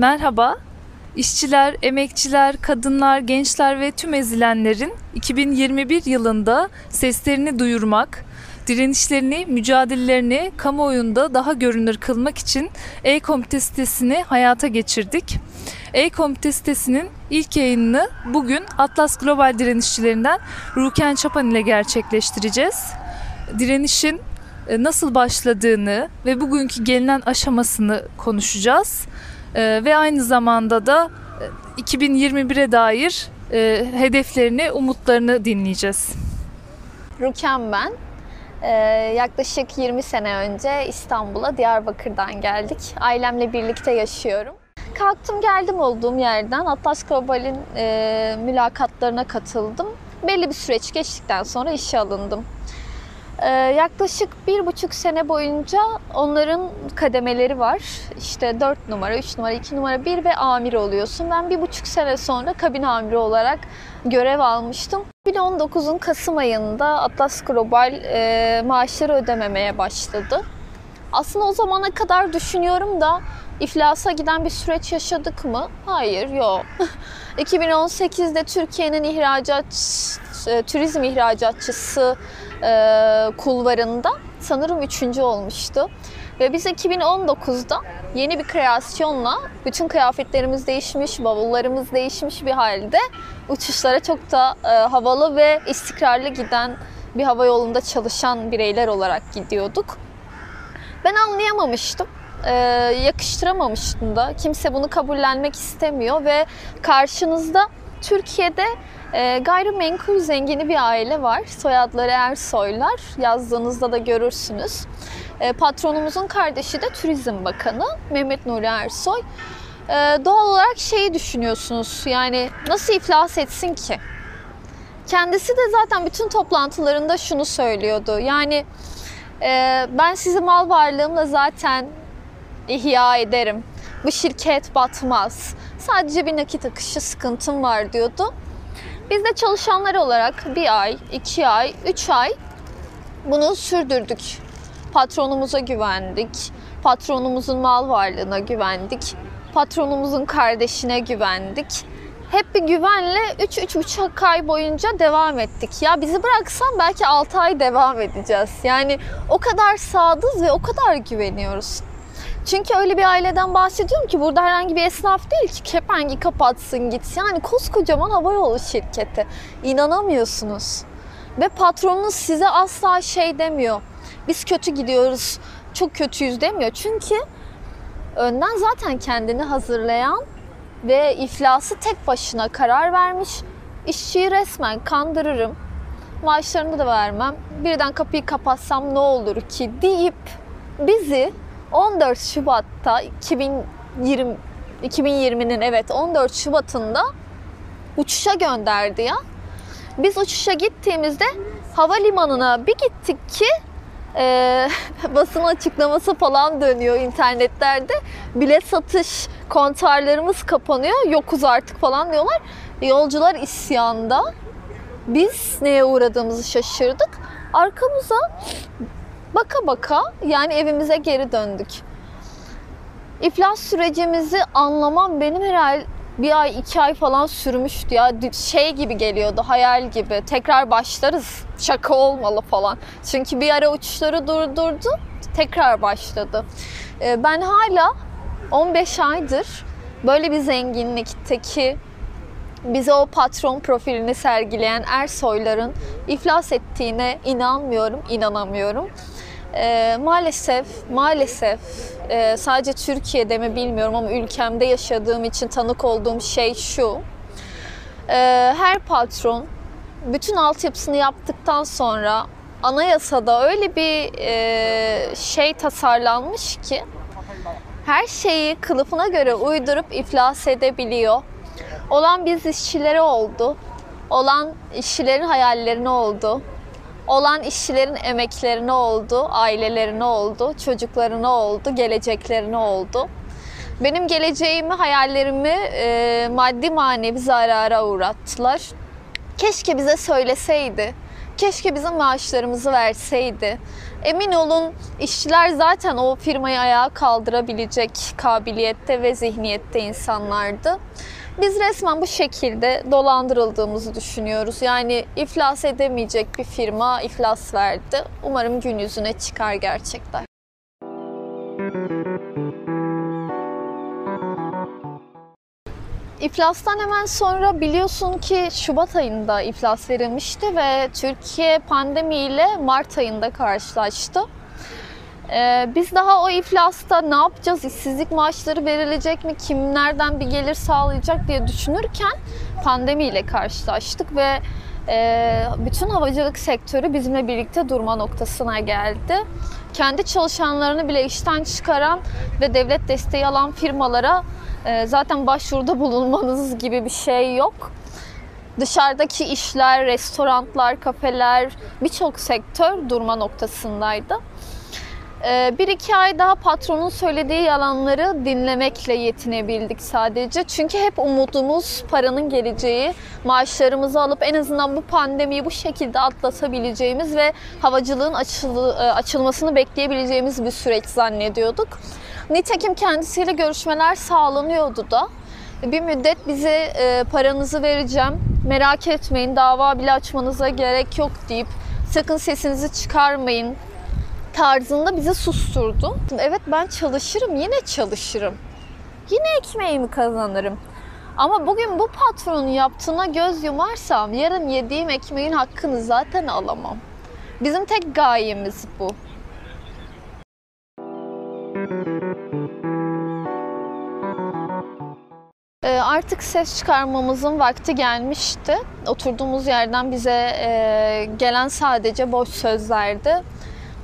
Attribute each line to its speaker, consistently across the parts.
Speaker 1: Merhaba. İşçiler, emekçiler, kadınlar, gençler ve tüm ezilenlerin 2021 yılında seslerini duyurmak, direnişlerini, mücadelelerini kamuoyunda daha görünür kılmak için E-Komite sitesini hayata geçirdik. E-Komite sitesinin ilk yayınını bugün Atlas Global direnişçilerinden Ruken Çapan ile gerçekleştireceğiz. Direnişin e, nasıl başladığını ve bugünkü gelinen aşamasını konuşacağız. E, Ve aynı zamanda da e, 2021'e dair e, hedeflerini, umutlarını dinleyeceğiz.
Speaker 2: Ruken ben. Ee, yaklaşık 20 sene önce İstanbul'a Diyarbakır'dan geldik. Ailemle birlikte yaşıyorum. Kalktım geldim olduğum yerden Atlas Global'in e, mülakatlarına katıldım. Belli bir süreç geçtikten sonra işe alındım. Ee, yaklaşık bir buçuk sene boyunca onların kademeleri var. İşte 4 numara, 3 numara, 2 numara, 1 ve amir oluyorsun. Ben bir buçuk sene sonra kabin amiri olarak görev almıştım. 2019'un Kasım ayında Atlas Global e, maaşları ödememeye başladı. Aslında o zamana kadar düşünüyorum da iflasa giden bir süreç yaşadık mı? Hayır, yok. 2018'de Türkiye'nin ihracat, e, turizm ihracatçısı e, kulvarında sanırım üçüncü olmuştu. Ve biz 2019'da yeni bir kreasyonla bütün kıyafetlerimiz değişmiş, bavullarımız değişmiş bir halde uçuşlara çok da e, havalı ve istikrarlı giden bir hava yolunda çalışan bireyler olarak gidiyorduk. Ben anlayamamıştım. Ee, yakıştıramamıştım da. Kimse bunu kabullenmek istemiyor ve karşınızda Türkiye'de e, gayrimenkul zengini bir aile var. Soyadları Ersoylar. Yazdığınızda da görürsünüz. E, patronumuzun kardeşi de Turizm Bakanı Mehmet Nuri Ersoy. E, doğal olarak şeyi düşünüyorsunuz. Yani nasıl iflas etsin ki? Kendisi de zaten bütün toplantılarında şunu söylüyordu. Yani e, ben sizi mal varlığımla zaten ihya ederim. Bu şirket batmaz. Sadece bir nakit akışı sıkıntım var diyordu. Biz de çalışanlar olarak bir ay, iki ay, üç ay bunu sürdürdük. Patronumuza güvendik. Patronumuzun mal varlığına güvendik. Patronumuzun kardeşine güvendik. Hep bir güvenle 3-3,5 ay boyunca devam ettik. Ya bizi bıraksan belki 6 ay devam edeceğiz. Yani o kadar sadız ve o kadar güveniyoruz. Çünkü öyle bir aileden bahsediyorum ki burada herhangi bir esnaf değil ki kepengi kapatsın gitsin. Yani koskocaman havayolu şirketi. İnanamıyorsunuz. Ve patronunuz size asla şey demiyor. Biz kötü gidiyoruz, çok kötüyüz demiyor. Çünkü önden zaten kendini hazırlayan ve iflası tek başına karar vermiş. İşçiyi resmen kandırırım. Maaşlarını da vermem. Birden kapıyı kapatsam ne olur ki deyip bizi 14 Şubat'ta 2020 2020'nin evet 14 Şubat'ında uçuşa gönderdi ya. Biz uçuşa gittiğimizde havalimanına bir gittik ki e, basın açıklaması falan dönüyor internetlerde. Bilet satış kontarlarımız kapanıyor. Yokuz artık falan diyorlar. Yolcular isyanda. Biz neye uğradığımızı şaşırdık. Arkamıza baka baka yani evimize geri döndük. İflas sürecimizi anlamam benim herhalde bir ay iki ay falan sürmüştü ya. Şey gibi geliyordu hayal gibi. Tekrar başlarız. Şaka olmalı falan. Çünkü bir ara uçuşları durdurdu tekrar başladı. Ee, ben hala 15 aydır böyle bir zenginlikteki bize o patron profilini sergileyen Ersoyların iflas ettiğine inanmıyorum, inanamıyorum. Ee, maalesef, maalesef e, sadece Türkiye'de mi bilmiyorum ama ülkemde yaşadığım için tanık olduğum şey şu. Ee, her patron bütün altyapısını yaptıktan sonra anayasada öyle bir e, şey tasarlanmış ki her şeyi kılıfına göre uydurup iflas edebiliyor. Olan biz işçilere oldu. Olan işçilerin hayallerine oldu. Olan işçilerin emeklerine oldu, ailelerine oldu, çocuklarına oldu, geleceklerine oldu. Benim geleceğimi, hayallerimi e, maddi manevi zarara uğrattılar. Keşke bize söyleseydi. Keşke bizim maaşlarımızı verseydi. Emin olun işçiler zaten o firmayı ayağa kaldırabilecek kabiliyette ve zihniyette insanlardı. Biz resmen bu şekilde dolandırıldığımızı düşünüyoruz. Yani iflas edemeyecek bir firma iflas verdi. Umarım gün yüzüne çıkar gerçekler. İflastan hemen sonra biliyorsun ki Şubat ayında iflas verilmişti ve Türkiye pandemiyle Mart ayında karşılaştı. Ee, biz daha o iflasta ne yapacağız, işsizlik maaşları verilecek mi, kim nereden bir gelir sağlayacak diye düşünürken pandemiyle karşılaştık ve e, bütün havacılık sektörü bizimle birlikte durma noktasına geldi. Kendi çalışanlarını bile işten çıkaran ve devlet desteği alan firmalara zaten başvuruda bulunmanız gibi bir şey yok. Dışarıdaki işler, restoranlar, kafeler, birçok sektör durma noktasındaydı. Ee, bir iki ay daha patronun söylediği yalanları dinlemekle yetinebildik sadece. Çünkü hep umudumuz paranın geleceği, maaşlarımızı alıp en azından bu pandemiyi bu şekilde atlatabileceğimiz ve havacılığın açılı, e, açılmasını bekleyebileceğimiz bir süreç zannediyorduk. Nitekim kendisiyle görüşmeler sağlanıyordu da. Bir müddet bize e, paranızı vereceğim, merak etmeyin dava bile açmanıza gerek yok deyip sakın sesinizi çıkarmayın, tarzında bizi susturdu. Evet ben çalışırım, yine çalışırım. Yine ekmeğimi kazanırım. Ama bugün bu patronun yaptığına göz yumarsam yarın yediğim ekmeğin hakkını zaten alamam. Bizim tek gayemiz bu. Ee, artık ses çıkarmamızın vakti gelmişti. Oturduğumuz yerden bize e, gelen sadece boş sözlerdi.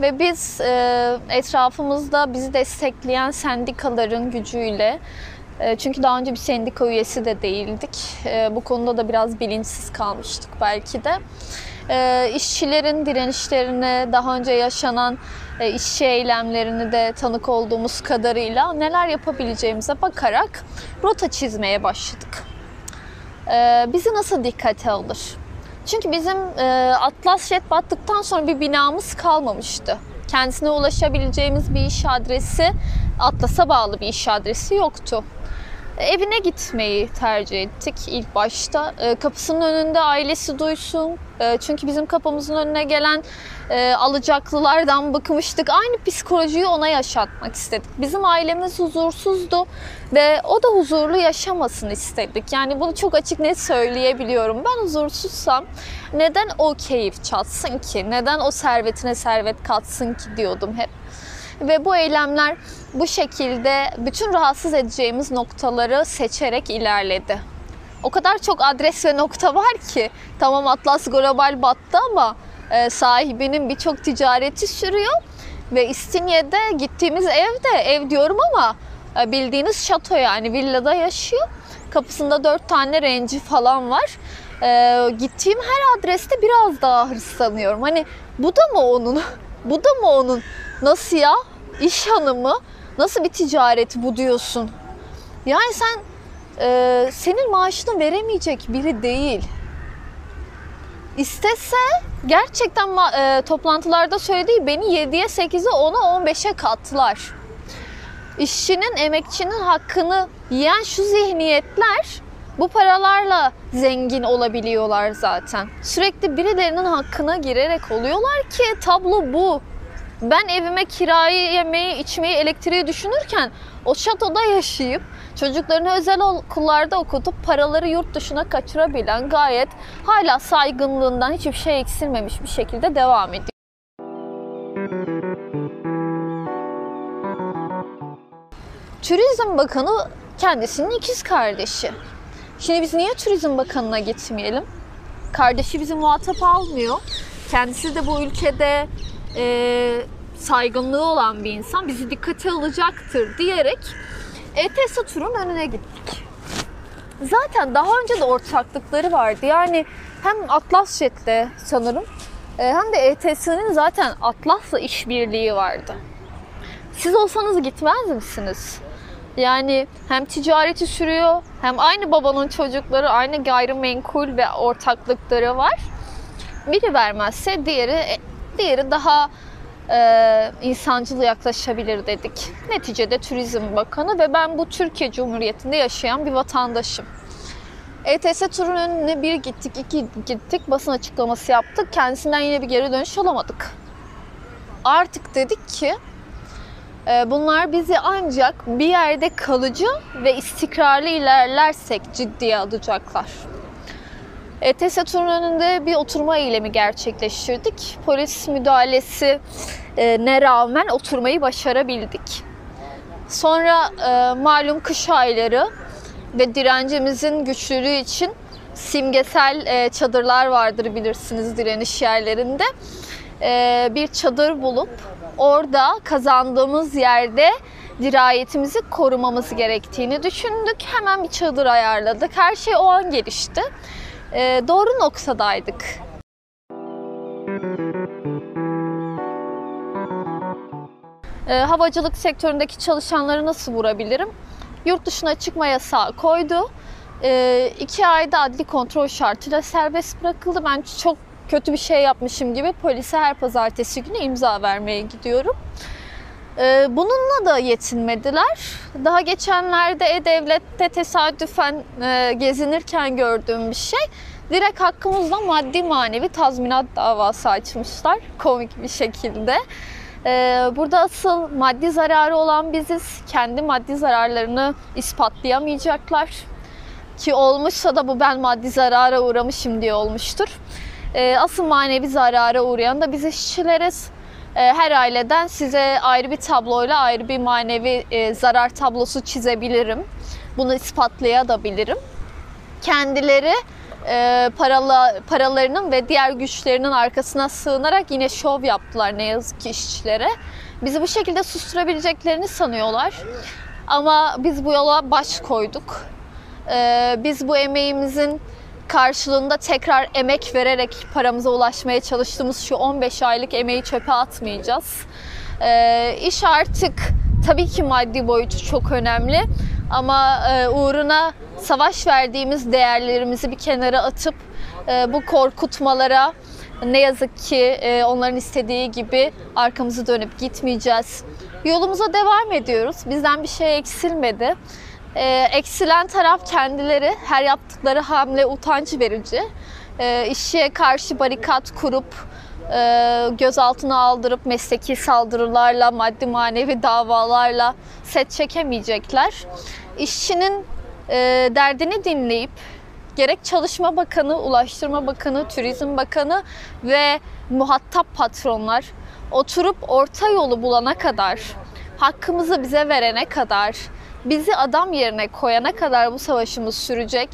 Speaker 2: Ve biz e, etrafımızda bizi destekleyen sendikaların gücüyle e, çünkü daha önce bir sendika üyesi de değildik. Bu konuda da biraz bilinçsiz kalmıştık belki de. E, işçilerin direnişlerine, daha önce yaşanan e, işçi eylemlerini de tanık olduğumuz kadarıyla neler yapabileceğimize bakarak rota çizmeye başladık. E, bizi nasıl dikkate alır? Çünkü bizim e, Atlas Jet battıktan sonra bir binamız kalmamıştı. Kendisine ulaşabileceğimiz bir iş adresi, Atlas'a bağlı bir iş adresi yoktu. Evine gitmeyi tercih ettik ilk başta. E, kapısının önünde ailesi duysun. E, çünkü bizim kapımızın önüne gelen e, alacaklılardan bıkmıştık. Aynı psikolojiyi ona yaşatmak istedik. Bizim ailemiz huzursuzdu ve o da huzurlu yaşamasını istedik. Yani bunu çok açık net söyleyebiliyorum. Ben huzursuzsam neden o keyif çatsın ki? Neden o servetine servet katsın ki diyordum hep. Ve bu eylemler bu şekilde bütün rahatsız edeceğimiz noktaları seçerek ilerledi. O kadar çok adres ve nokta var ki tamam Atlas Global battı ama e, sahibinin birçok ticareti sürüyor ve İstinye'de gittiğimiz evde ev diyorum ama e, bildiğiniz şato yani villada yaşıyor. Kapısında dört tane renci falan var. E, gittiğim her adreste biraz daha hırslanıyorum. Hani bu da mı onun? bu da mı onun? Nasıl ya? İş hanımı? Nasıl bir ticaret bu diyorsun? Yani sen e, senin maaşını veremeyecek biri değil. İstese gerçekten e, toplantılarda söylediği beni 7'ye 8'e 10'a 15'e katlar. İşçinin, emekçinin hakkını yiyen şu zihniyetler bu paralarla zengin olabiliyorlar zaten. Sürekli birilerinin hakkına girerek oluyorlar ki tablo bu. Ben evime kirayı, yemeği, içmeyi, elektriği düşünürken o şatoda yaşayıp çocuklarını özel okullarda okutup paraları yurt dışına kaçırabilen gayet hala saygınlığından hiçbir şey eksilmemiş bir şekilde devam ediyor. Turizm Bakanı kendisinin ikiz kardeşi. Şimdi biz niye Turizm Bakanı'na gitmeyelim? Kardeşi bizi muhatap almıyor. Kendisi de bu ülkede e, saygınlığı olan bir insan bizi dikkate alacaktır diyerek ETS turun önüne gittik. Zaten daha önce de ortaklıkları vardı. Yani hem Atlas Jet'le sanırım e, hem de ETS'nin zaten Atlas'la işbirliği vardı. Siz olsanız gitmez misiniz? Yani hem ticareti sürüyor hem aynı babanın çocukları aynı gayrimenkul ve ortaklıkları var. Biri vermezse diğeri diğeri daha e, insancıl yaklaşabilir dedik. Neticede Turizm Bakanı ve ben bu Türkiye Cumhuriyeti'nde yaşayan bir vatandaşım. ETS turun önüne bir gittik, iki gittik, basın açıklaması yaptık. Kendisinden yine bir geri dönüş alamadık. Artık dedik ki e, bunlar bizi ancak bir yerde kalıcı ve istikrarlı ilerlersek ciddiye alacaklar. ETS turun önünde bir oturma eylemi gerçekleştirdik. Polis müdahalesi e, ne rağmen oturmayı başarabildik. Sonra e, malum kış ayları ve direncimizin güçlülüğü için simgesel e, çadırlar vardır bilirsiniz direniş yerlerinde. E, bir çadır bulup orada kazandığımız yerde dirayetimizi korumamız gerektiğini düşündük. Hemen bir çadır ayarladık. Her şey o an gelişti. E, doğru noktadaydık. E, havacılık sektöründeki çalışanları nasıl vurabilirim? Yurt dışına çıkma yasağı koydu. E, iki ayda adli kontrol şartıyla serbest bırakıldı. Ben çok kötü bir şey yapmışım gibi polise her pazartesi günü imza vermeye gidiyorum. E, bununla da yetinmediler. Daha geçenlerde E-Devlet'te tesadüfen e, gezinirken gördüğüm bir şey. Direkt hakkımızda maddi manevi tazminat davası açmışlar komik bir şekilde. Ee, burada asıl maddi zararı olan biziz. Kendi maddi zararlarını ispatlayamayacaklar. Ki olmuşsa da bu ben maddi zarara uğramışım diye olmuştur. Ee, asıl manevi zarara uğrayan da biz işçileriz. Ee, her aileden size ayrı bir tabloyla ayrı bir manevi e, zarar tablosu çizebilirim. Bunu ispatlayabilirim. Kendileri e, paralı, paralarının ve diğer güçlerinin arkasına sığınarak yine şov yaptılar ne yazık ki işçilere. Bizi bu şekilde susturabileceklerini sanıyorlar. Ama biz bu yola baş koyduk. E, biz bu emeğimizin karşılığında tekrar emek vererek paramıza ulaşmaya çalıştığımız şu 15 aylık emeği çöpe atmayacağız. E, iş artık tabii ki maddi boyutu çok önemli ama e, uğruna savaş verdiğimiz değerlerimizi bir kenara atıp e, bu korkutmalara ne yazık ki e, onların istediği gibi arkamızı dönüp gitmeyeceğiz. Yolumuza devam ediyoruz. Bizden bir şey eksilmedi. E, eksilen taraf kendileri. Her yaptıkları hamle utanç verici. E, işçiye karşı barikat kurup e, gözaltına aldırıp mesleki saldırılarla, maddi manevi davalarla set çekemeyecekler. İşçinin e, derdini dinleyip gerek Çalışma Bakanı, Ulaştırma Bakanı, Turizm Bakanı ve muhatap patronlar oturup orta yolu bulana kadar, hakkımızı bize verene kadar, bizi adam yerine koyana kadar bu savaşımız sürecek.